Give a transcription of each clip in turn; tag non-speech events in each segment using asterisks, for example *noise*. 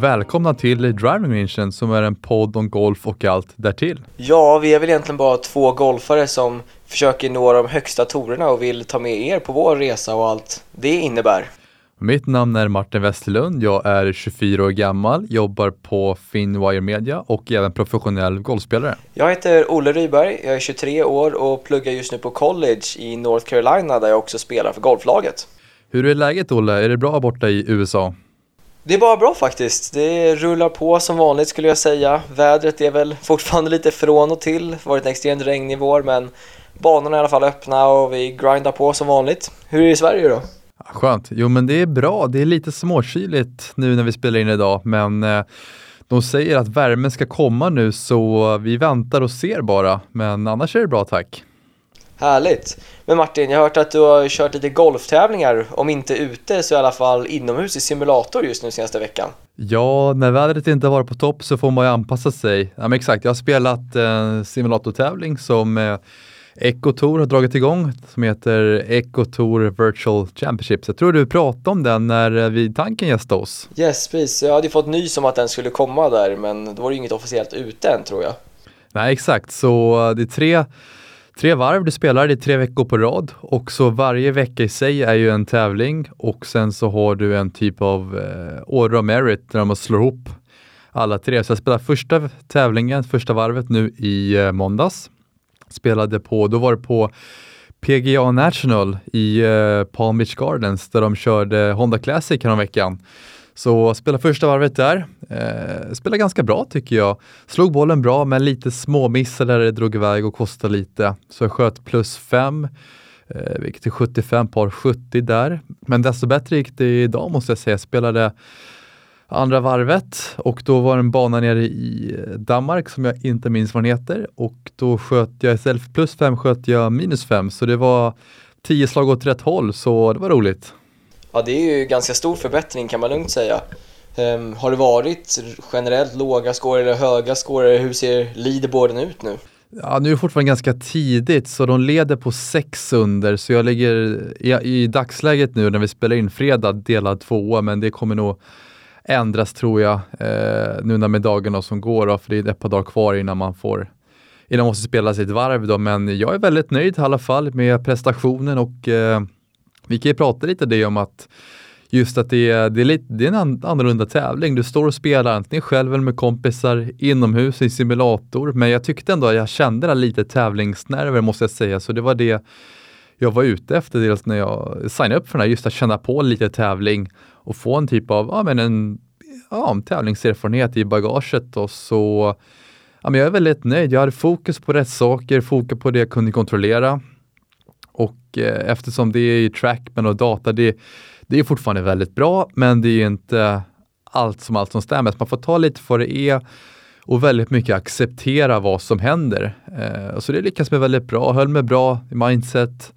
Välkomna till Driving Rangen som är en podd om golf och allt därtill. Ja, vi är väl egentligen bara två golfare som försöker nå de högsta torerna och vill ta med er på vår resa och allt det innebär. Mitt namn är Martin Westerlund. Jag är 24 år gammal, jobbar på Finwire Media och är även professionell golfspelare. Jag heter Olle Ryberg, jag är 23 år och pluggar just nu på college i North Carolina där jag också spelar för golflaget. Hur är läget Olle? Är det bra borta i USA? Det är bara bra faktiskt. Det rullar på som vanligt skulle jag säga. Vädret är väl fortfarande lite från och till. Det har varit en extremt regnig vår men banorna är i alla fall öppna och vi grindar på som vanligt. Hur är det i Sverige då? Skönt. Jo men det är bra. Det är lite småkyligt nu när vi spelar in idag men eh, de säger att värmen ska komma nu så vi väntar och ser bara. Men annars är det bra tack. Härligt! Men Martin, jag har hört att du har kört lite golftävlingar, om inte ute så i alla fall inomhus i simulator just nu senaste veckan. Ja, när vädret inte har varit på topp så får man ju anpassa sig. Ja, men exakt, jag har spelat en eh, simulatortävling som eh, Ecotour har dragit igång som heter Ecotour Virtual Championships. Jag tror du pratade om den när eh, vi tanken gästade oss. Yes, precis. Jag hade fått nys om att den skulle komma där, men då var det inget officiellt ute än tror jag. Nej, exakt. Så eh, det är tre tre varv du spelar, det är tre veckor på rad och så varje vecka i sig är ju en tävling och sen så har du en typ av eh, order of merit där man slår ihop alla tre. Så jag spelade första tävlingen, första varvet nu i eh, måndags. Spelade på, då var det på PGA National i eh, Palm Beach Gardens där de körde Honda Classic veckan. Så spela första varvet där. Eh, spela ganska bra tycker jag. Slog bollen bra men lite småmissar där det drog iväg och kostade lite. Så jag sköt plus 5, eh, vilket är 75 par 70 där. Men desto bättre gick det idag måste jag säga. Jag spelade andra varvet och då var det en bana nere i Danmark som jag inte minns vad den heter och då sköt jag istället för plus 5 sköt jag minus 5. så det var 10 slag åt rätt håll så det var roligt. Ja, det är ju ganska stor förbättring kan man lugnt säga. Um, har det varit generellt låga scorer eller höga scorer? Hur ser leaderboarden ut nu? Ja, nu är det fortfarande ganska tidigt så de leder på sex under så jag ligger i, i dagsläget nu när vi spelar in fredag delad tvåa men det kommer nog ändras tror jag eh, nu när med dagarna som går då, för det är ett par dagar kvar innan man får innan man måste spela sitt varv då men jag är väldigt nöjd i alla fall med prestationen och eh, vi kan ju prata lite det om att just att det är, det är, lite, det är en annorlunda tävling. Du står och spelar antingen själv eller med kompisar inomhus i simulator. Men jag tyckte ändå att jag kände lite tävlingsnerver måste jag säga. Så det var det jag var ute efter dels när jag signade upp för den här, just att känna på lite tävling och få en typ av, ja men en, ja, en tävlingserfarenhet i bagaget och så Ja, men jag är väldigt nöjd. Jag hade fokus på rätt saker, fokus på det jag kunde kontrollera. Och eh, eftersom det är i trackman och data, det, det är fortfarande väldigt bra, men det är inte allt som allt som stämmer. Så man får ta lite för det är och väldigt mycket acceptera vad som händer. Eh, så det lyckas med väldigt bra, höll mig bra i mindset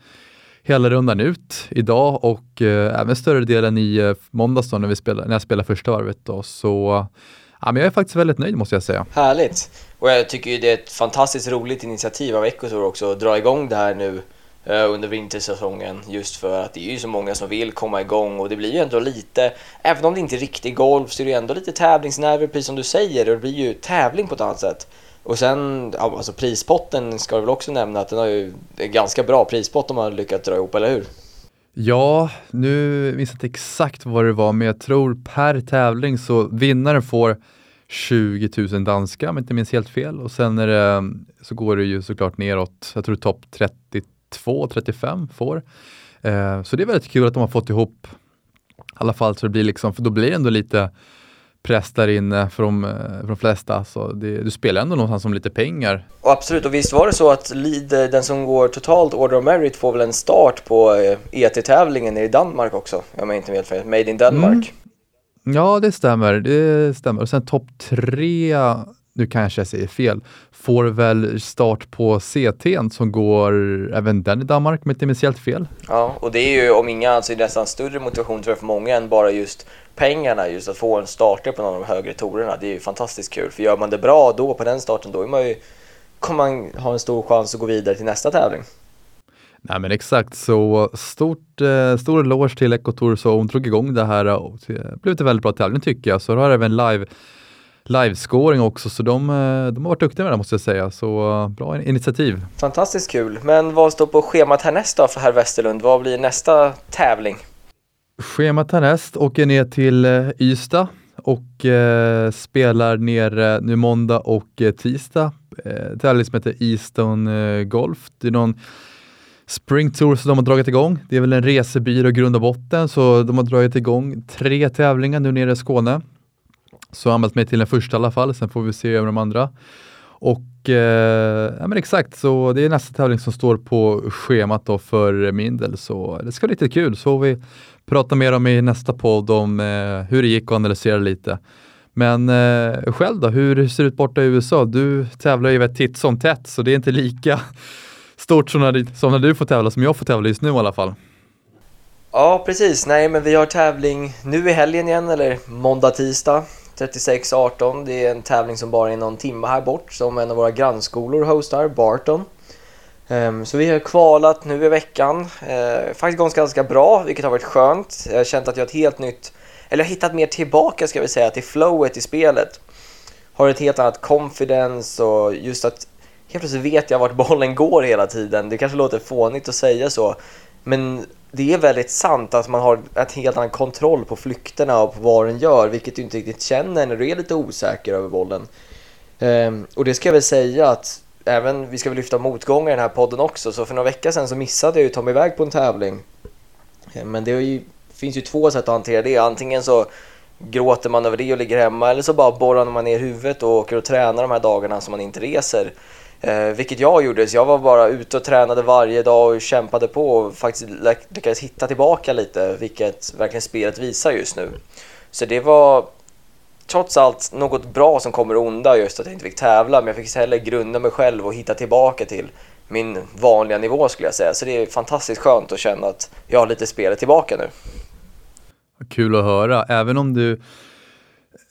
hela rundan ut idag och eh, även större delen i eh, måndags då, när, vi när jag spelar första varvet. Då. Så ja, men jag är faktiskt väldigt nöjd måste jag säga. Härligt! Och jag tycker ju det är ett fantastiskt roligt initiativ av Ecotour också att dra igång det här nu Eh, under vintersäsongen just för att det är ju så många som vill komma igång och det blir ju ändå lite, även om det inte är riktig golf så är det ju ändå lite tävlingsnerver precis som du säger och det blir ju tävling på ett annat sätt. Och sen, alltså prispotten ska du väl också nämna att den har ju en ganska bra prispott om man lyckats dra ihop, eller hur? Ja, nu minns jag inte exakt vad det var, men jag tror per tävling så vinnaren får 20 000 danska om jag inte minns helt fel och sen är det, så går det ju såklart neråt. Jag tror topp 30 2,35 får. Eh, så det är väldigt kul att de har fått ihop i alla fall så det blir liksom, för då blir det ändå lite press där inne för de, eh, för de flesta. Så det, du spelar ändå någonstans om lite pengar. Och absolut, och visst var det så att lead, den som går totalt Order of Merit får väl en start på ET-tävlingen eh, e i Danmark också? Om jag inte vet fel, Made in Denmark. Mm. Ja, det stämmer. Det stämmer. Och sen topp tre, nu kanske jag säger fel, får väl start på CT som går även den i Danmark om inte minns helt fel. Ja, och det är ju om inga alltså nästan större motivation tror jag för många än bara just pengarna, just att få en starter på någon av de högre torerna. Det är ju fantastiskt kul, för gör man det bra då på den starten då är man ju, kommer man ha en stor chans att gå vidare till nästa tävling. Nej men exakt, så stort, eh, stor eloge till Ecotour som drog igång det här och det blev en väldigt bra tävling tycker jag. Så har även live livescoring också, så de, eh, de har varit duktiga med det måste jag säga. Så uh, bra initiativ. Fantastiskt kul. Men vad står på schemat härnäst då för herr Westerlund? Vad blir nästa tävling? Schemat härnäst åker ner till uh, Ystad och uh, spelar ner nu måndag och tisdag. Uh, tävling som heter Easton Golf. Det är någon Spring Tour som de har dragit igång. Det är väl en resebyrå i grund och botten, så de har dragit igång tre tävlingar nu nere i Skåne. Så jag har anmält mig till den första i alla fall, sen får vi se över de andra. Och eh, ja, men exakt, så det är nästa tävling som står på schemat då för min del, så det ska bli lite kul. Så vi prata mer om i nästa podd om eh, hur det gick och analysera lite. Men eh, själv då, hur ser det ut borta i USA? Du tävlar ju titt som tätt, så det är inte lika *laughs* stort som när, som när du får tävla, som jag får tävla just nu i alla fall. Ja, precis. Nej, men vi har tävling nu i helgen igen, eller måndag, tisdag. 36-18. Det är en tävling som bara är någon timme här bort som en av våra grannskolor hostar, Barton. Ehm, så vi har kvalat nu i veckan. Eh, faktiskt gått ganska bra, vilket har varit skönt. Jag har känt att jag har ett helt nytt, eller jag har hittat mer tillbaka ska vi säga, till flowet i spelet. Har ett helt annat confidence och just att helt plötsligt vet jag vart bollen går hela tiden. Det kanske låter fånigt att säga så, men det är väldigt sant att man har en helt annan kontroll på flykterna och på vad den gör, vilket du inte riktigt känner när du är lite osäker över bollen. Um, ehm, och det ska jag väl säga att även, vi ska väl lyfta motgångar i den här podden också, så för några veckor sedan så missade jag ju att ta mig iväg på en tävling. Ehm, men det ju, finns ju två sätt att hantera det. Antingen så gråter man över det och ligger hemma, eller så bara borrar man ner huvudet och åker och tränar de här dagarna som man inte reser. Eh, vilket jag gjorde, så jag var bara ute och tränade varje dag och kämpade på och faktiskt lyckades hitta tillbaka lite, vilket verkligen spelet visar just nu. Så det var trots allt något bra som kommer onda just att jag inte fick tävla, men jag fick heller grunda mig själv och hitta tillbaka till min vanliga nivå skulle jag säga. Så det är fantastiskt skönt att känna att jag har lite spelet tillbaka nu. Kul att höra, även om du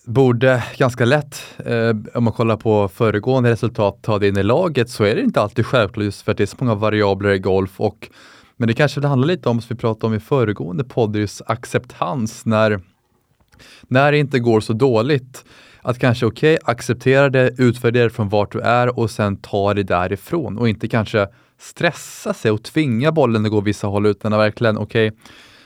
borde ganska lätt, eh, om man kollar på föregående resultat, ta det in i laget så är det inte alltid självklart just för att det är så många variabler i golf. Och, men det kanske det handlar lite om, som vi pratade om i föregående podd, just acceptans när, när det inte går så dåligt. Att kanske okej, okay, acceptera det, utvärdera det från vart du är och sen ta det därifrån och inte kanske stressa sig och tvinga bollen att gå vissa håll utan att verkligen okej, okay,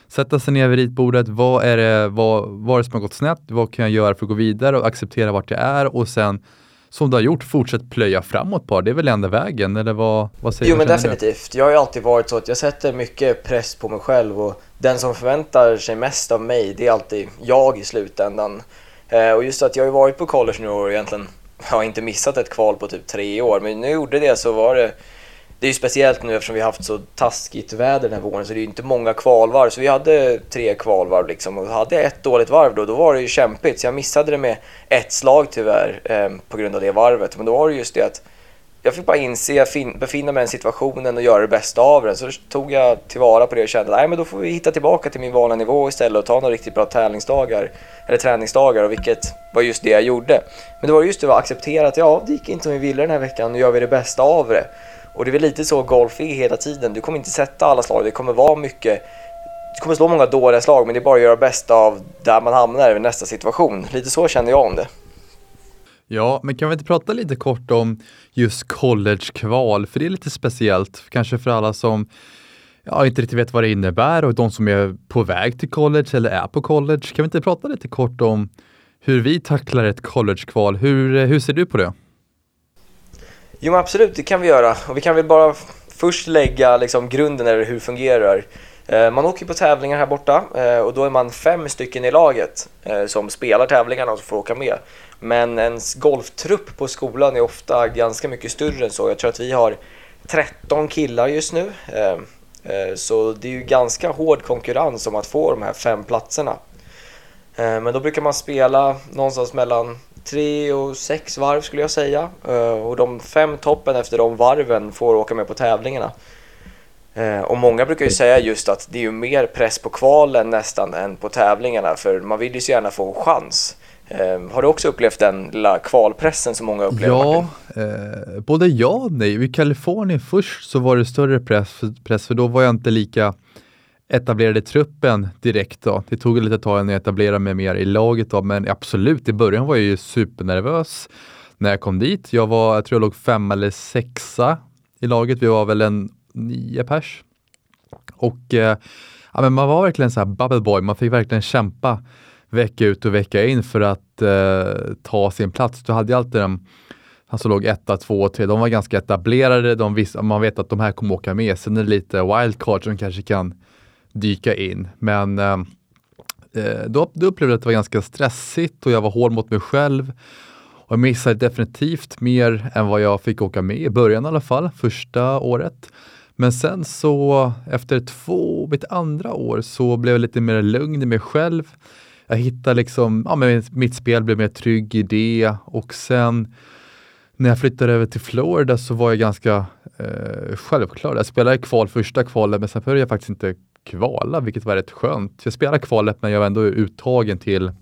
sätta sig ner vid ritbordet. Vad är det, vad, vad är det som har gått snett? Vad kan jag göra för att gå vidare och acceptera vart jag är och sen som du har gjort, fortsätt plöja framåt bara. Det är väl enda vägen, eller vad, vad säger Jo men definitivt. Du? Jag har ju alltid varit så att jag sätter mycket press på mig själv och den som förväntar sig mest av mig, det är alltid jag i slutändan. Eh, och just att jag har ju varit på college nu och egentligen har inte missat ett kval på typ tre år, men när jag gjorde det så var det det är ju speciellt nu eftersom vi har haft så taskigt väder den här våren så det är ju inte många kvalvarv. Så vi hade tre kvalvarv liksom och hade jag ett dåligt varv då, då var det ju kämpigt. Så jag missade det med ett slag tyvärr eh, på grund av det varvet. Men då var det just det att jag fick bara inse, befinna mig i den situationen och göra det bästa av den. Så tog jag tillvara på det och kände att då får vi hitta tillbaka till min vanliga nivå istället och ta några riktigt bra tävlingsdagar eller träningsdagar och vilket var just det jag gjorde. Men det var just det att acceptera att ja, det gick inte som vi ville den här veckan och gör vi det bästa av det. Och det är väl lite så golf är hela tiden. Du kommer inte sätta alla slag. Det kommer vara mycket... Du kommer slå många dåliga slag men det är bara att göra bästa av där man hamnar i nästa situation. Lite så känner jag om det. Ja, men kan vi inte prata lite kort om just college-kval? För det är lite speciellt, kanske för alla som ja, inte riktigt vet vad det innebär och de som är på väg till college eller är på college. Kan vi inte prata lite kort om hur vi tacklar ett college-kval? Hur, hur ser du på det? Jo men absolut, det kan vi göra. Och vi kan väl bara först lägga liksom, grunden eller hur det fungerar. Eh, man åker på tävlingar här borta eh, och då är man fem stycken i laget eh, som spelar tävlingarna och får åka med. Men ens golftrupp på skolan är ofta ganska mycket större än så. Jag tror att vi har 13 killar just nu. Så det är ju ganska hård konkurrens om att få de här fem platserna. Men då brukar man spela någonstans mellan tre och sex varv skulle jag säga. Eh, och de fem toppen efter de varven får åka med på tävlingarna. Eh, och många brukar ju säga just att det är ju mer press på kvalen nästan än på tävlingarna för man vill ju så gärna få en chans. Eh, har du också upplevt den lilla kvalpressen som många upplever? Ja, eh, både ja och nej. I Kalifornien först så var det större press, press för då var jag inte lika etablerade truppen direkt. Då. Det tog lite tag innan jag etablerade mig mer i laget då, men absolut, i början var jag ju supernervös när jag kom dit. Jag var, jag tror jag låg femma eller sexa i laget. Vi var väl en nio pers. Och eh, ja, men man var verkligen så här bubble boy. Man fick verkligen kämpa vecka ut och vecka in för att eh, ta sin plats. Du hade ju alltid den han som låg etta, två, tre, de var ganska etablerade. De visste, man vet att de här kommer åka med. Sen är det lite wildcard som kanske kan dyka in. Men eh, eh, då, då upplevde jag att det var ganska stressigt och jag var hård mot mig själv. Och jag missade definitivt mer än vad jag fick åka med i början i alla fall, första året. Men sen så efter två, mitt andra år så blev jag lite mer lugn i mig själv. Jag hittade liksom, ja men mitt spel blev mer trygg i det och sen när jag flyttade över till Florida så var jag ganska eh, självklar. Jag spelade kval första kvalet men sen började jag faktiskt inte kvala, vilket var rätt skönt. Jag spelade kvalet men jag var ändå uttagen till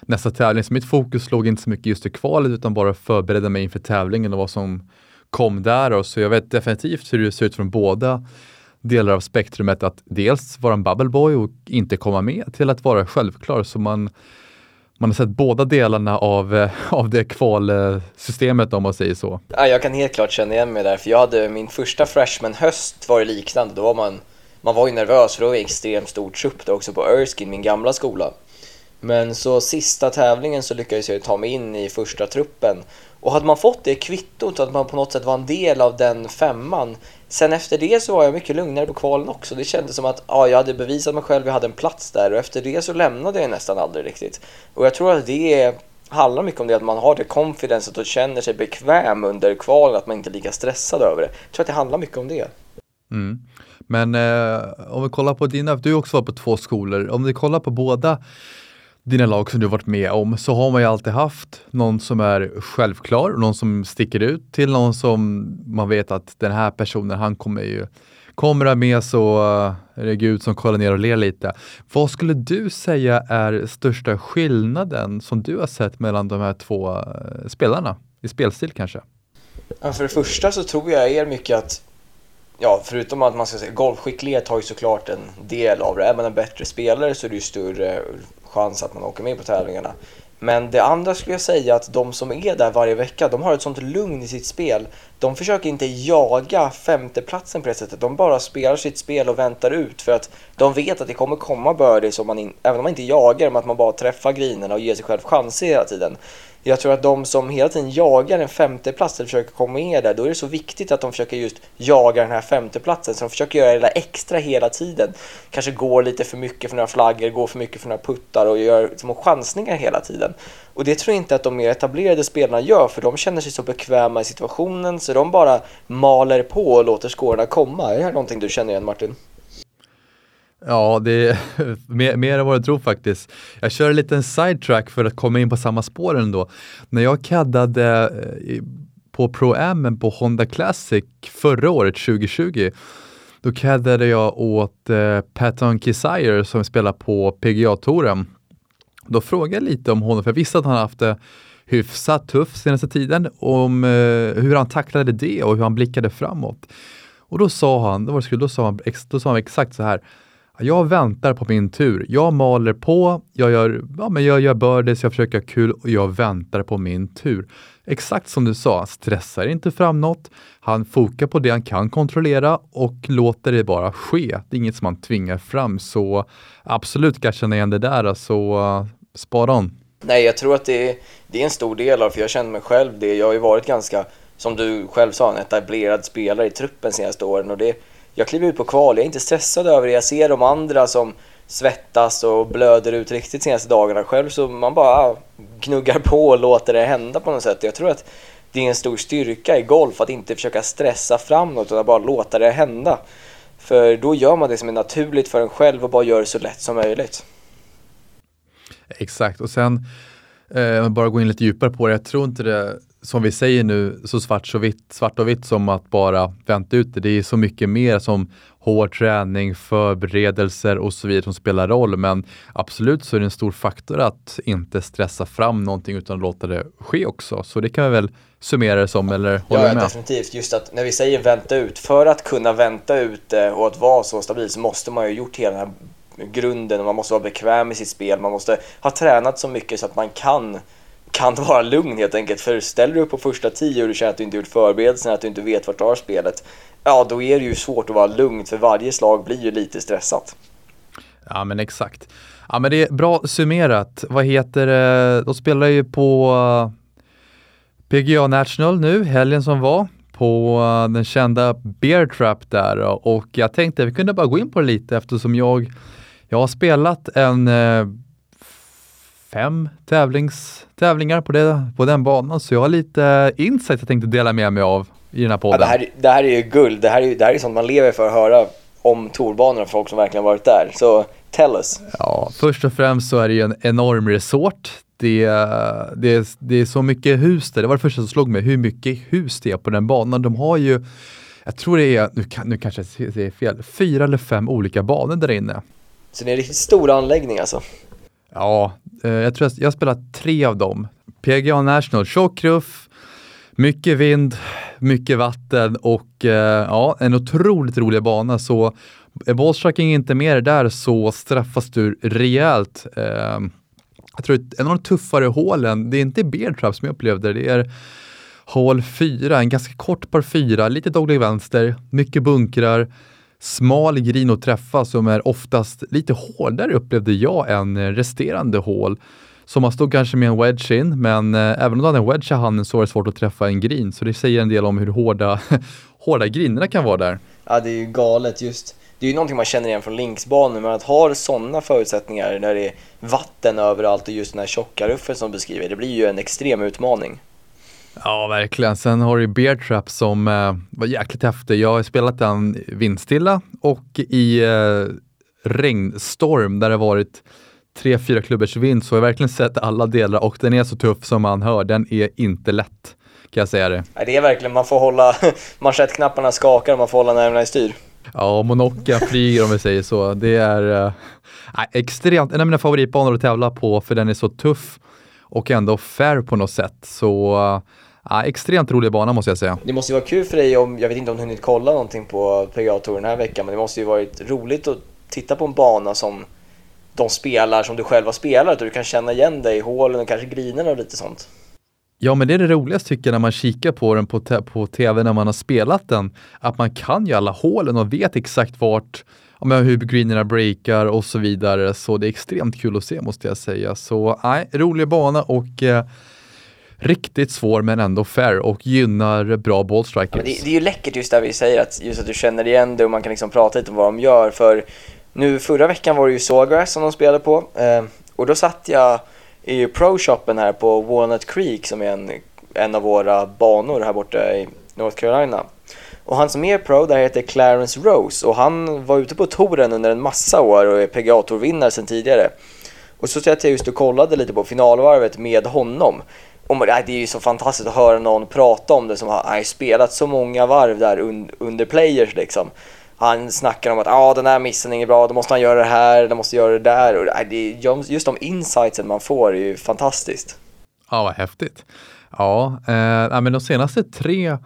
nästa tävling. Så mitt fokus låg inte så mycket just i kvalet utan bara förbereda mig inför tävlingen och vad som kom där. Och så jag vet definitivt hur det ser ut från båda delar av spektrumet att dels vara en bubble boy och inte komma med till att vara självklar. Så man, man har sett båda delarna av, eh, av det kvalsystemet om man säger så. Ja, jag kan helt klart känna igen mig där, för jag hade min första freshman-höst var det liknande. Då var man, man var ju nervös för då var det extremt stor trupp där också på Erskine, min gamla skola. Men så sista tävlingen så lyckades jag ta mig in i första truppen. Och hade man fått det kvittot, att man på något sätt var en del av den femman. Sen efter det så var jag mycket lugnare på kvalen också. Det kändes som att ja, jag hade bevisat mig själv, jag hade en plats där. Och efter det så lämnade jag nästan aldrig riktigt. Och jag tror att det handlar mycket om det, att man har det confidencet och känner sig bekväm under kvalen, att man inte är lika stressad över det. Jag tror att det handlar mycket om det. Mm. Men eh, om vi kollar på dina, du har också varit på två skolor. Om vi kollar på båda dina lag som du varit med om så har man ju alltid haft någon som är självklar, någon som sticker ut till någon som man vet att den här personen, han kommer ju kommer med så eh, är det Gud som kollar ner och ler lite. Vad skulle du säga är största skillnaden som du har sett mellan de här två eh, spelarna i spelstil kanske? Ja, för det första så tror jag är mycket att ja, förutom att man ska säga golfskicklighet har ju såklart en del av det. Är man en bättre spelare så är det ju större chans att man åker med på tävlingarna. Men det andra skulle jag säga att de som är där varje vecka, de har ett sånt lugn i sitt spel. De försöker inte jaga femteplatsen på det sättet. De bara spelar sitt spel och väntar ut för att de vet att det kommer komma birdies om man in, även om man inte jagar, men att man bara träffar grinerna och ger sig själv chanser hela tiden. Jag tror att de som hela tiden jagar en femteplats eller försöker komma med där, då är det så viktigt att de försöker just jaga den här femteplatsen. Så de försöker göra det där extra hela tiden. Kanske går lite för mycket för några flaggor, går för mycket för några puttar och gör små chansningar hela tiden. Och det tror jag inte att de mer etablerade spelarna gör, för de känner sig så bekväma i situationen så de bara maler på och låter skårorna komma. Är det här någonting du känner igen Martin? Ja, det är *laughs* mer, mer än vad jag tror faktiskt. Jag kör en liten sidetrack för att komma in på samma spår ändå. När jag kaddade eh, på Pro-Am på Honda Classic förra året, 2020, då kaddade jag åt eh, Patton Kisire som spelar på PGA-touren. Då frågade jag lite om honom, för jag visste att han haft det hyfsat tufft senaste tiden, om eh, hur han tacklade det och hur han blickade framåt. Och då sa han, då, var det, då, sa han, då sa han exakt så här, jag väntar på min tur. Jag maler på, jag gör, ja, men jag gör birdies, jag försöker ha kul och jag väntar på min tur. Exakt som du sa, stressar inte fram något. Han fokar på det han kan kontrollera och låter det bara ske. Det är inget som man tvingar fram. Så absolut kan jag känna igen det där. Så eh, uh, spara on. Nej, jag tror att det är, det är en stor del av, för jag känner mig själv det. Jag har ju varit ganska, som du själv sa, en etablerad spelare i truppen senaste åren och det jag kliver ut på kval, jag är inte stressad över det. Jag ser de andra som svettas och blöder ut riktigt senaste dagarna. Själv så man bara ah, gnuggar på och låter det hända på något sätt. Jag tror att det är en stor styrka i golf att inte försöka stressa fram något utan bara låta det hända. För då gör man det som är naturligt för en själv och bara gör det så lätt som möjligt. Exakt, och sen eh, bara gå in lite djupare på det. Jag tror inte det som vi säger nu, så svart, så vitt, svart och vitt som att bara vänta ut det. Det är så mycket mer som hård träning, förberedelser och så vidare som spelar roll. Men absolut så är det en stor faktor att inte stressa fram någonting utan låta det ske också. Så det kan vi väl summera det som, eller håller ja, med? definitivt. Just att när vi säger vänta ut, för att kunna vänta ut det och att vara så stabil så måste man ju ha gjort hela den här grunden och man måste vara bekväm i sitt spel. Man måste ha tränat så mycket så att man kan kan *laughs* vara lugn helt enkelt. För ställer du upp på första tio och du känner att du inte gjort förberedelserna, att du inte vet vart du har spelet, ja då är det ju svårt att vara lugn för varje slag blir ju lite stressat. Ja men exakt. Ja men det är bra summerat. Vad heter det? De spelar ju på eh, PGA National nu, helgen som var på eh, den kända Bear Trap där och jag tänkte vi kunde bara gå in på det lite eftersom jag, jag har spelat en eh, fem tävlings, tävlingar på, det, på den banan så jag har lite insight jag tänkte dela med mig av i den här podden. Ja, det, här, det här är ju guld, det här är, det här är sånt man lever för att höra om torbanorna för folk som verkligen varit där. Så tell us. Ja, först och främst så är det ju en enorm resort. Det, det, det är så mycket hus där. Det var det första som slog mig, hur mycket hus det är på den banan. De har ju, jag tror det är, nu, nu kanske jag säger fel, fyra eller fem olika banor där inne. Så det är en riktigt stor anläggning alltså? Ja, Eh, jag tror jag, jag har spelat tre av dem. PGA National, tjock ruff, mycket vind, mycket vatten och eh, ja, en otroligt rolig bana. Så är ballstriking inte med där så straffas du rejält. Eh, jag tror att en av de tuffare hålen, det är inte bear trap som jag upplevde det, är hål 4, en ganska kort par 4, lite dogleg vänster, mycket bunkrar, smal green att träffa som är oftast lite hårdare upplevde jag än eh, resterande hål. Så man stod kanske med en wedge in, men eh, även om du hade en wedge i handen så var det svårt att träffa en green. Så det säger en del om hur hårda, *laughs* hårda grinerna kan vara där. Ja, det är ju galet just. Det är ju någonting man känner igen från linksbanor, men att ha sådana förutsättningar när det är vatten överallt och just den här tjocka ruffen som beskriver, det blir ju en extrem utmaning. Ja, verkligen. Sen har du Bear Trap som eh, var jäkligt häftig. Jag har spelat den vindstilla och i eh, regnstorm där det varit tre, fyra klubbors vind så har jag verkligen sett alla delar och den är så tuff som man hör. Den är inte lätt, kan jag säga det. Nej, det är verkligen, man får hålla, *laughs* manschettknapparna skakar och man får hålla nerverna i styr. Ja, Monocca flyger om vi säger så. Det är äh, extremt, en av mina favoritbanor att tävla på för den är så tuff och ändå fair på något sätt. Så äh, extremt rolig bana måste jag säga. Det måste ju vara kul för dig om, jag vet inte om du hunnit kolla någonting på PGA Tour den här veckan, men det måste ju varit roligt att titta på en bana som de spelar som du själv har spelat och du kan känna igen dig i hålen och kanske grinerna och lite sånt. Ja, men det är det roligaste tycker jag när man kikar på den på, på tv när man har spelat den. Att man kan ju alla hålen och vet exakt vart, ja, hur greenerna breakar och så vidare. Så det är extremt kul att se måste jag säga. Så nej, rolig bana och eh, riktigt svår men ändå fair och gynnar bra ballstrikers. Det, det, är ju läckert just där vi säger att just att du känner igen det och man kan liksom prata lite om vad de gör. För nu förra veckan var det ju Sawgrass som de spelade på eh, och då satt jag i pro-shoppen här på Walnut Creek som är en, en av våra banor här borta i North Carolina. Och han som är pro där heter Clarence Rose och han var ute på touren under en massa år och är PGA vinnare sedan tidigare. Och så satt jag just och kollade lite på finalvarvet med honom. Och det är ju så fantastiskt att höra någon prata om det som har spelat så många varv där under players liksom han snackar om att ah, den här missen är inget bra, då måste han göra det här, då måste göra det där. Och det, just de insightsen man får är ju fantastiskt. Ja, vad häftigt. Ja, eh, men de senaste tre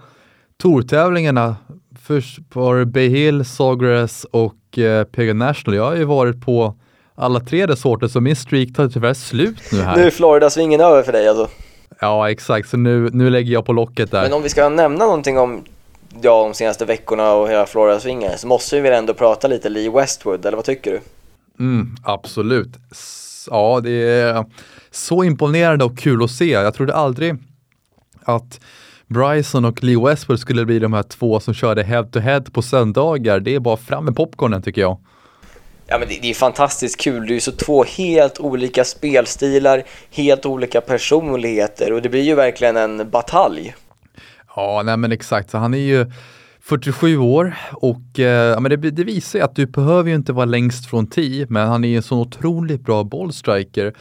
tourtävlingarna, först var Bay Hill, Sawgrass och eh, PGA National. Jag har ju varit på alla tre resorter så min streak tar tyvärr slut nu här. Nu är Florida-svingen över för dig alltså? Ja, exakt. Så nu, nu lägger jag på locket där. Men om vi ska nämna någonting om ja, de senaste veckorna och hela Florida-svingen så måste vi väl ändå prata lite Lee Westwood, eller vad tycker du? Mm, absolut. Ja, det är så imponerande och kul att se. Jag trodde aldrig att Bryson och Lee Westwood skulle bli de här två som körde head-to-head -head på söndagar. Det är bara fram med popcornen tycker jag. Ja, men det, det, är fantastiskt kul. Det är ju så två helt olika spelstilar, helt olika personligheter och det blir ju verkligen en batalj. Ja, nej men exakt. Så han är ju 47 år och eh, ja, men det, det, visar ju att du behöver ju inte vara längst från 10, men han är en så otroligt bra bollstriker.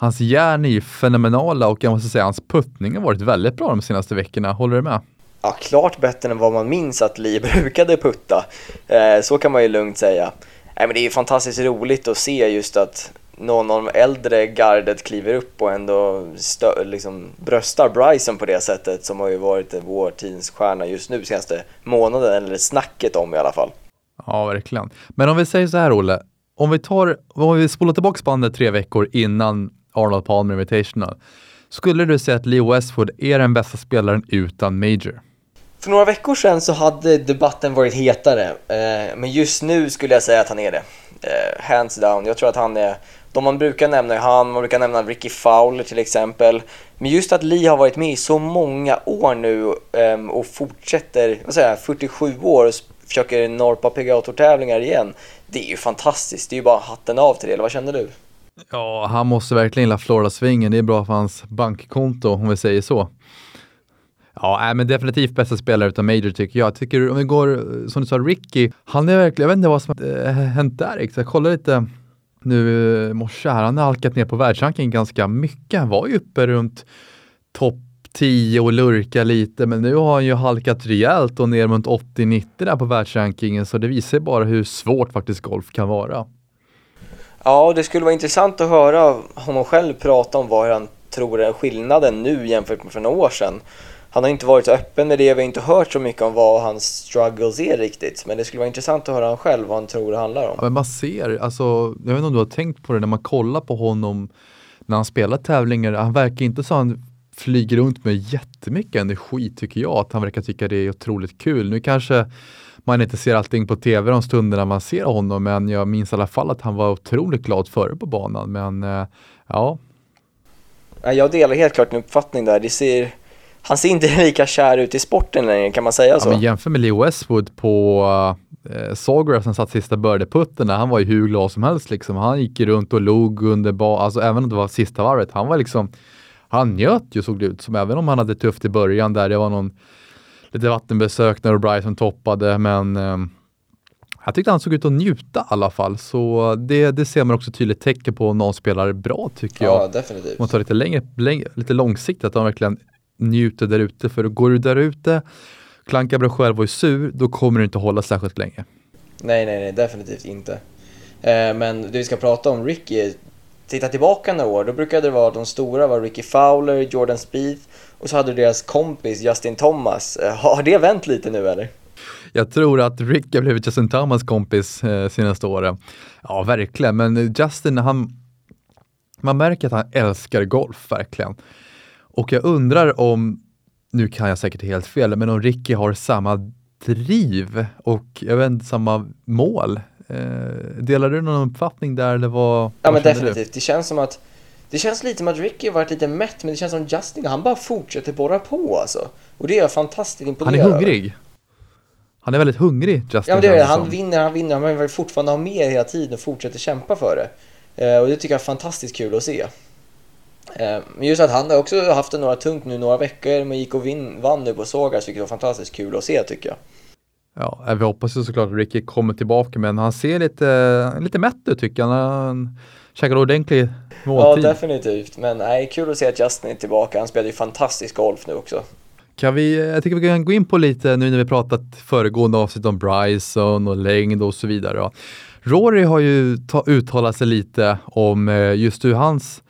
Hans järn är ju fenomenala och jag måste säga hans puttning har varit väldigt bra de senaste veckorna. Håller du med? Ja, klart bättre än vad man minns att Lee *laughs* brukade putta. Eh, så kan man ju lugnt säga. Nej, men det är ju fantastiskt roligt att se just att någon av de äldre gardet kliver upp och ändå stö- liksom bröstar Bryson på det sättet som har ju varit vår tids stjärna just nu senaste månaden, eller snacket om i alla fall. Ja, verkligen. Men om vi säger så här, Olle. Om vi, tar, om vi spolar tillbaka bandet tre veckor innan Arnold Palmer Invitational. Skulle du säga att Leo Westwood är den bästa spelaren utan Major? För några veckor sedan så hade debatten varit hetare, eh, men just nu skulle jag säga att han är det. Eh, hands down. Jag tror att han är, de man brukar nämna är han, man brukar nämna Ricky Fowler till exempel. Men just att Lee har varit med i så många år nu eh, och fortsätter, vad säger jag, 47 år och försöker norpa PGA-tävlingar igen. Det är ju fantastiskt, det är ju bara hatten av till det, eller vad känner du? Ja, han måste verkligen gilla Florida-svingen. Det är bra för hans bankkonto, om vi säger så. Ja, men definitivt bästa spelare utav Major tycker jag. Tycker om vi går, som du sa, Ricky, han är verkligen, jag vet inte vad som har äh, hänt där riktigt. Jag kollade lite nu eh, i morse här, han har halkat ner på världsranking ganska mycket. Han var ju uppe runt topp 10 och lurka lite, men nu har han ju halkat rejält och ner mot 80-90 där på världsrankingen, så det visar bara hur svårt faktiskt golf kan vara. Ja, det skulle vara intressant att höra honom själv prata om vad han tror är skillnaden nu jämfört med för några år sedan. Han har inte varit så öppen med det, vi har inte hört så mycket om vad hans struggles är riktigt. Men det skulle vara intressant att höra han själv vad han tror det handlar om. Ja, men man ser, alltså, jag vet inte om du har tänkt på det när man kollar på honom när han spelar tävlingar. Han verkar inte så han flyger runt med jättemycket energi tycker jag. Att han verkar tycka det är otroligt kul. Nu kanske man inte ser allting på tv de stunderna man ser honom, men jag minns i alla fall att han var otroligt glad före på banan. Men eh, ja. Jag delar helt klart en uppfattning där. Det ser, han ser inte *laughs* lika kär ut i sporten längre, kan man säga så? Ja, men jämför med Leo Westwood på eh, Sawgrass som satt sista birdie-putterna. Han var ju hur glad som helst liksom. Han gick runt och log under banan, alltså även om det var sista varvet. Han var liksom, han njöt ju såg det ut som, även om han hade tufft i början där. Det var någon lite vattenbesök när Bryson toppade, men eh, jag tyckte han såg ut att njuta i alla fall, så det, det ser man också tydligt tecken på om någon spelar bra tycker jag. Ja, definitivt. Man tar lite längre, längre lite långsiktigt, att de verkligen njuter där ute. För går du där ute, klankar på dig själv och är sur, då kommer du inte hålla särskilt länge. Nej, nej, nej, definitivt inte. Eh, men det vi ska prata om, Ricky, titta tillbaka några år, då brukade det vara de stora var Ricky Fowler, Jordan Spieth och så hade du deras kompis Justin Thomas. Eh, har det vänt lite nu eller? Jag tror att Rick har blivit Justin Thomas kompis eh, senaste åren. Ja, verkligen, men Justin, han, man märker att han älskar golf, verkligen. Och jag undrar om, nu kan jag säkert helt fel, men om Ricky har samma driv och jag vet inte, samma mål. Eh, delar du någon uppfattning där eller vad? Ja men definitivt, du? det känns som att det känns lite som att Ricky varit lite mätt, men det känns som Justin, han bara fortsätter borra på alltså. Och det är jag fantastiskt imponerad Han är hungrig. Han är väldigt hungrig, Justin. Ja, men det är det. Han vinner, han vinner, han vill fortfarande ha mer hela tiden och fortsätter kämpa för det. Eh, och det tycker jag är fantastiskt kul att se. Eh, men just att han har också haft det några tungt nu några veckor, men gick och vin, vann nu på Sågars, vilket var fantastiskt kul att se tycker jag. Ja, vi hoppas ju såklart att Ricky kommer tillbaka, men han ser lite, lite mätt ut tycker jag. Han käkar ordentlig måltid. Ja, definitivt. Men nej, kul att se att Justin är tillbaka. Han spelar ju fantastisk golf nu också. Kan vi, jag tycker vi kan gå in på lite nu när vi pratat föregående avsnitt om Bryson och längd och så vidare. Rory har ju ta, uttalat sig lite om eh, just hur hans,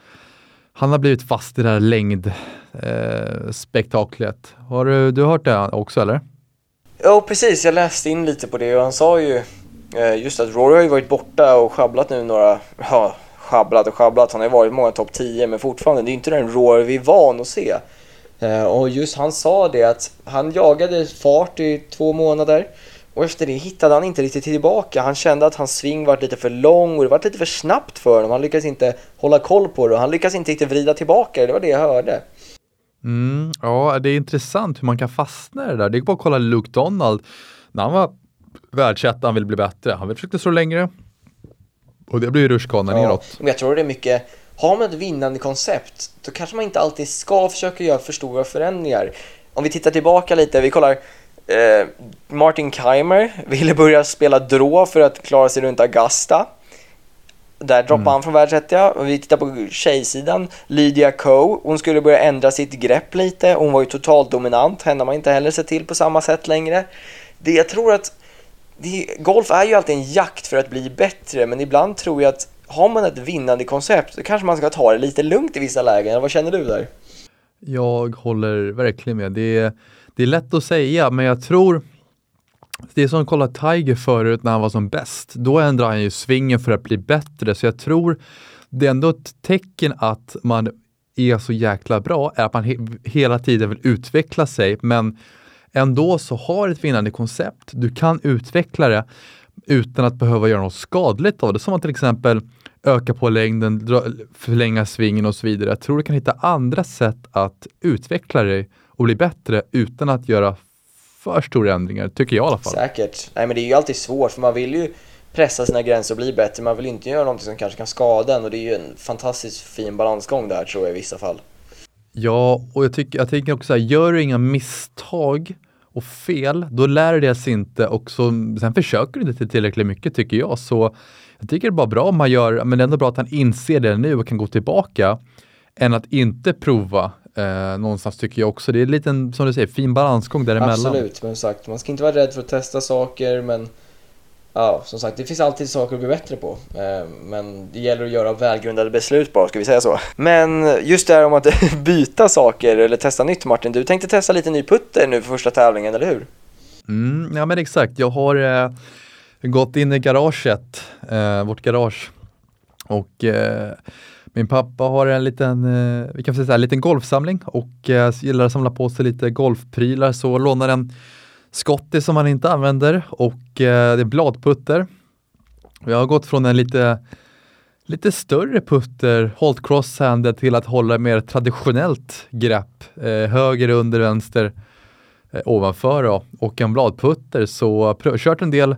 han har blivit fast i det här längdspektaklet. Eh, har du, du hört det också eller? Ja, precis. Jag läste in lite på det och han sa ju eh, just att Rory har ju varit borta och schabblat nu några, ja, schabblat och schabblat. Han har ju varit många topp 10 men fortfarande, det är ju inte den Rory vi är van att se. Eh, och just han sa det att han jagade fart i två månader och efter det hittade han inte riktigt tillbaka. Han kände att hans sving var lite för lång och det var lite för snabbt för honom. Han lyckades inte hålla koll på det och han lyckades inte riktigt vrida tillbaka det. Det var det jag hörde. Mm, ja, det är intressant hur man kan fastna i det där. Det är bara att kolla Luke Donald. När han var världsetta, han ville bli bättre. Han försökte slå längre. Och det blir ju rutschkana ja, neråt. Men jag tror det är mycket har man ett vinnande koncept, då kanske man inte alltid ska försöka göra för stora förändringar. Om vi tittar tillbaka lite, vi kollar eh, Martin Keimer *laughs* ville börja spela drå för att klara sig runt Augusta. Där droppar mm. han från världsetta. Vi tittar på tjejsidan. Lydia Ko, hon skulle börja ändra sitt grepp lite. Hon var ju totalt dominant. Henne har man inte heller sett till på samma sätt längre. Det, jag tror att det, golf är ju alltid en jakt för att bli bättre, men ibland tror jag att har man ett vinnande koncept så kanske man ska ta det lite lugnt i vissa lägen. Vad känner du där? Jag håller verkligen med. Det är, det är lätt att säga, men jag tror det är som att kolla Tiger förut när han var som bäst. Då ändrade han ju svingen för att bli bättre, så jag tror det är ändå ett tecken att man är så jäkla bra, är att man he hela tiden vill utveckla sig, men ändå så har ett vinnande koncept. Du kan utveckla det utan att behöva göra något skadligt av det, som att till exempel öka på längden, dra, förlänga svingen och så vidare. Jag tror du kan hitta andra sätt att utveckla dig och bli bättre utan att göra för stora ändringar, tycker jag i alla fall. Säkert. Nej men det är ju alltid svårt, för man vill ju pressa sina gränser och bli bättre. Man vill inte göra någonting som kanske kan skada en och det är ju en fantastiskt fin balansgång där tror jag i vissa fall. Ja, och jag, tycker, jag tänker också så här, gör du inga misstag och fel, då lär du dig inte och så, sen försöker du inte tillräckligt mycket tycker jag. Så jag tycker det är bara bra om man gör, men det är ändå bra att han inser det nu och kan gå tillbaka än att inte prova eh, någonstans tycker jag också. Det är en liten, som du säger, fin balansgång däremellan. Absolut, men sagt, man ska inte vara rädd för att testa saker, men ja, som sagt, det finns alltid saker att bli bättre på. Eh, men det gäller att göra välgrundade beslut bara, ska vi säga så. Men just det här om att *laughs* byta saker eller testa nytt Martin, du tänkte testa lite ny putter nu för första tävlingen, eller hur? Mm, ja men exakt, jag har eh, gått in i garaget, eh, vårt garage och eh, min pappa har en liten, eh, vi kan säga en liten golfsamling och eh, gillar att samla på sig lite golfprylar så lånar en Scotty som han inte använder och eh, det är bladputter. Jag har gått från en lite, lite större putter, hållt crosshanded, till att hålla mer traditionellt grepp, höger under, vänster ovanför då, och en bladputter. Så jag har kört en del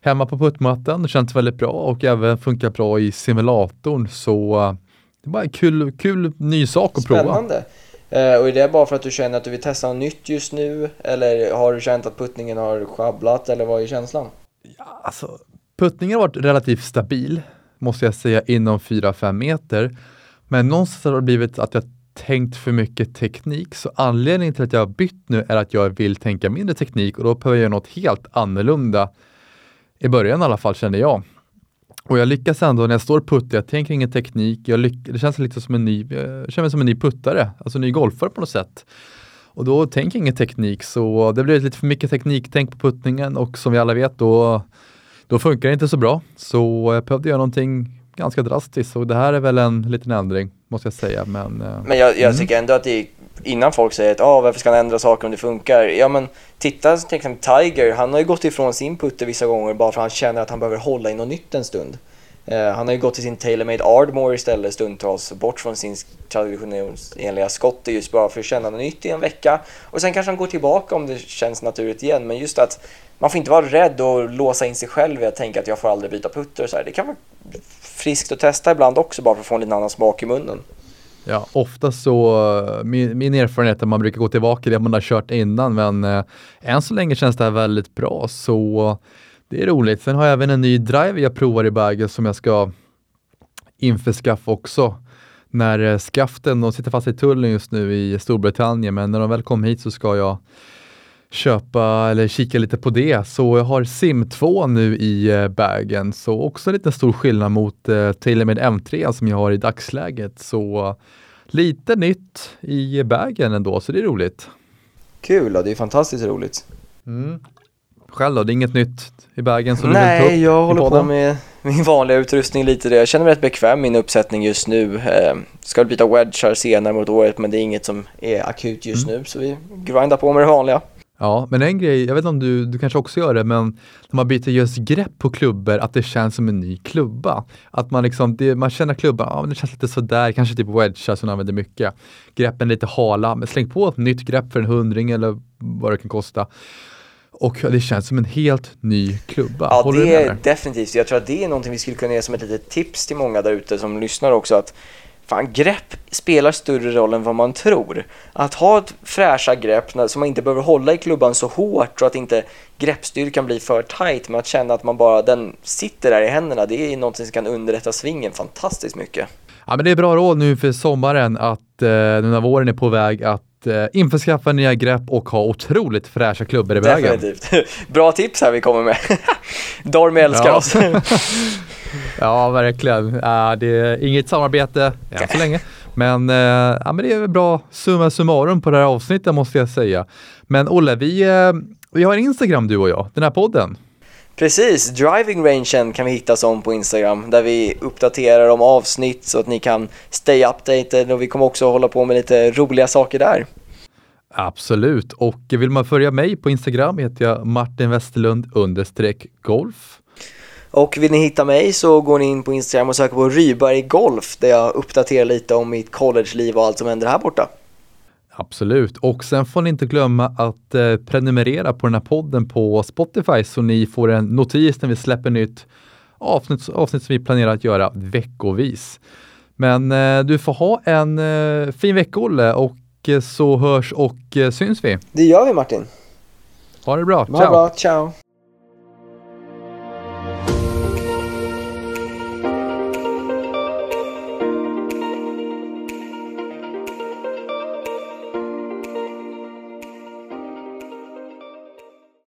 hemma på puttmattan, det känns väldigt bra och även funkar bra i simulatorn. Så eh, det är bara en kul, kul ny sak att Spännande. prova. Spännande. Uh, och är det bara för att du känner att du vill testa något nytt just nu? Eller har du känt att puttningen har schabblat? Eller vad är känslan? Ja, alltså, puttningen har varit relativt stabil, måste jag säga, inom 4-5 meter. Men någonstans har det blivit att jag tänkt för mycket teknik. Så anledningen till att jag har bytt nu är att jag vill tänka mindre teknik och då behöver jag göra något helt annorlunda. I början i alla fall kände jag. Och jag lyckas ändå när jag står puttar, jag tänker ingen teknik, jag det känns lite som en ny, jag känner mig som en ny puttare, alltså en ny golfare på något sätt. Och då tänker jag ingen teknik, så det blir lite för mycket tekniktänk på puttningen och som vi alla vet då, då funkar det inte så bra. Så jag behövde göra någonting ganska drastiskt och det här är väl en liten ändring måste jag säga. Men, eh, men jag, jag mm. tycker ändå att det är innan folk säger att ah, varför ska han ändra saker om det funkar? Ja men titta till exempel Tiger, han har ju gått ifrån sin putter vissa gånger bara för att han känner att han behöver hålla i något nytt en stund. Eh, han har ju gått till sin TaylorMade Ardmore istället stundtals, bort från sin traditionella skott just bara för att känna något nytt i en vecka. Och sen kanske han går tillbaka om det känns naturligt igen, men just att man får inte vara rädd och låsa in sig själv i att tänka att jag får aldrig byta putter och så här. Det kan vara friskt att testa ibland också bara för att få en liten annan smak i munnen. Ja, ofta så, eh, min, min erfarenhet är att man brukar gå tillbaka till det man har kört innan, men eh, än så länge känns det här väldigt bra, så det är roligt. Sen har jag även en ny drive jag provar i bagen som jag ska införskaffa också. När eh, skaften, de sitter fast i tullen just nu i Storbritannien, men när de väl kommer hit så ska jag köpa eller kika lite på det. Så jag har Sim 2 nu i eh, bagen, så också lite stor skillnad mot eh, TaylorMade M3 som jag har i dagsläget. Så lite nytt i bagen ändå, så det är roligt. Kul, då, det är fantastiskt roligt. Mm. Själv då, det är inget nytt i bagen som Nej, du vill ta upp jag håller på med min vanliga utrustning lite det. Jag känner mig rätt bekväm med min uppsättning just nu. Eh, ska byta wedgar senare mot året men det är inget som är akut just mm. nu så vi grindar på med det vanliga. Ja, men en grej, jag vet inte om du, du kanske också gör det, men när man byter just grepp på klubbor, att det känns som en ny klubba. Att man liksom, det, man känner klubban, ja men det känns lite sådär, kanske typ wedgar som man använder mycket. Greppen lite hala, men släng på ett nytt grepp för en hundring eller vad det kan kosta. Och det känns som en helt ny klubba. Ja, Håller det är definitivt. Jag tror att det är någonting vi skulle kunna ge som ett litet tips till många där ute som lyssnar också. Att fan, grepp spelar större roll än vad man tror. Att ha ett fräscha grepp som så man inte behöver hålla i klubban så hårt så att inte greppstyrkan blir för tight, men att känna att man bara, den sitter där i händerna, det är någonting som kan underlätta svingen fantastiskt mycket. Ja, men det är bra råd nu för sommaren att eh, nu när våren är på väg att eh, införskaffa nya grepp och ha otroligt fräscha klubbor i vägen. Definitivt. *laughs* Bra tips här vi kommer med. *laughs* Dormy älskar Ja. oss. *laughs* Ja, verkligen. Uh, det är inget samarbete än så länge. Men, eh, ja, men det är väl bra summa summarum på det här avsnittet måste jag säga. Men Olle, vi, eh, vi har en Instagram du och jag, den här podden. Precis, driving rangen kan vi hitta som på Instagram där vi uppdaterar om avsnitt så att ni kan stay updated och vi kommer också hålla på med lite roliga saker där. Absolut, och vill man följa mig på Instagram heter jag Martin Westerlund understreck golf. Och vill ni hitta mig så går ni in på Instagram och söker på Ryberg Golf där jag uppdaterar lite om mitt collegeliv och allt som händer här borta. Absolut, och sen får ni inte glömma att eh, prenumerera på den här podden på Spotify så ni får en notis när vi släpper nytt avsnitt, avsnitt som vi planerar att göra veckovis. Men eh, du får ha en eh, fin vecka Olle och eh, så hörs och eh, syns vi. Det gör vi Martin. Ha det bra, Ha det bra, ciao!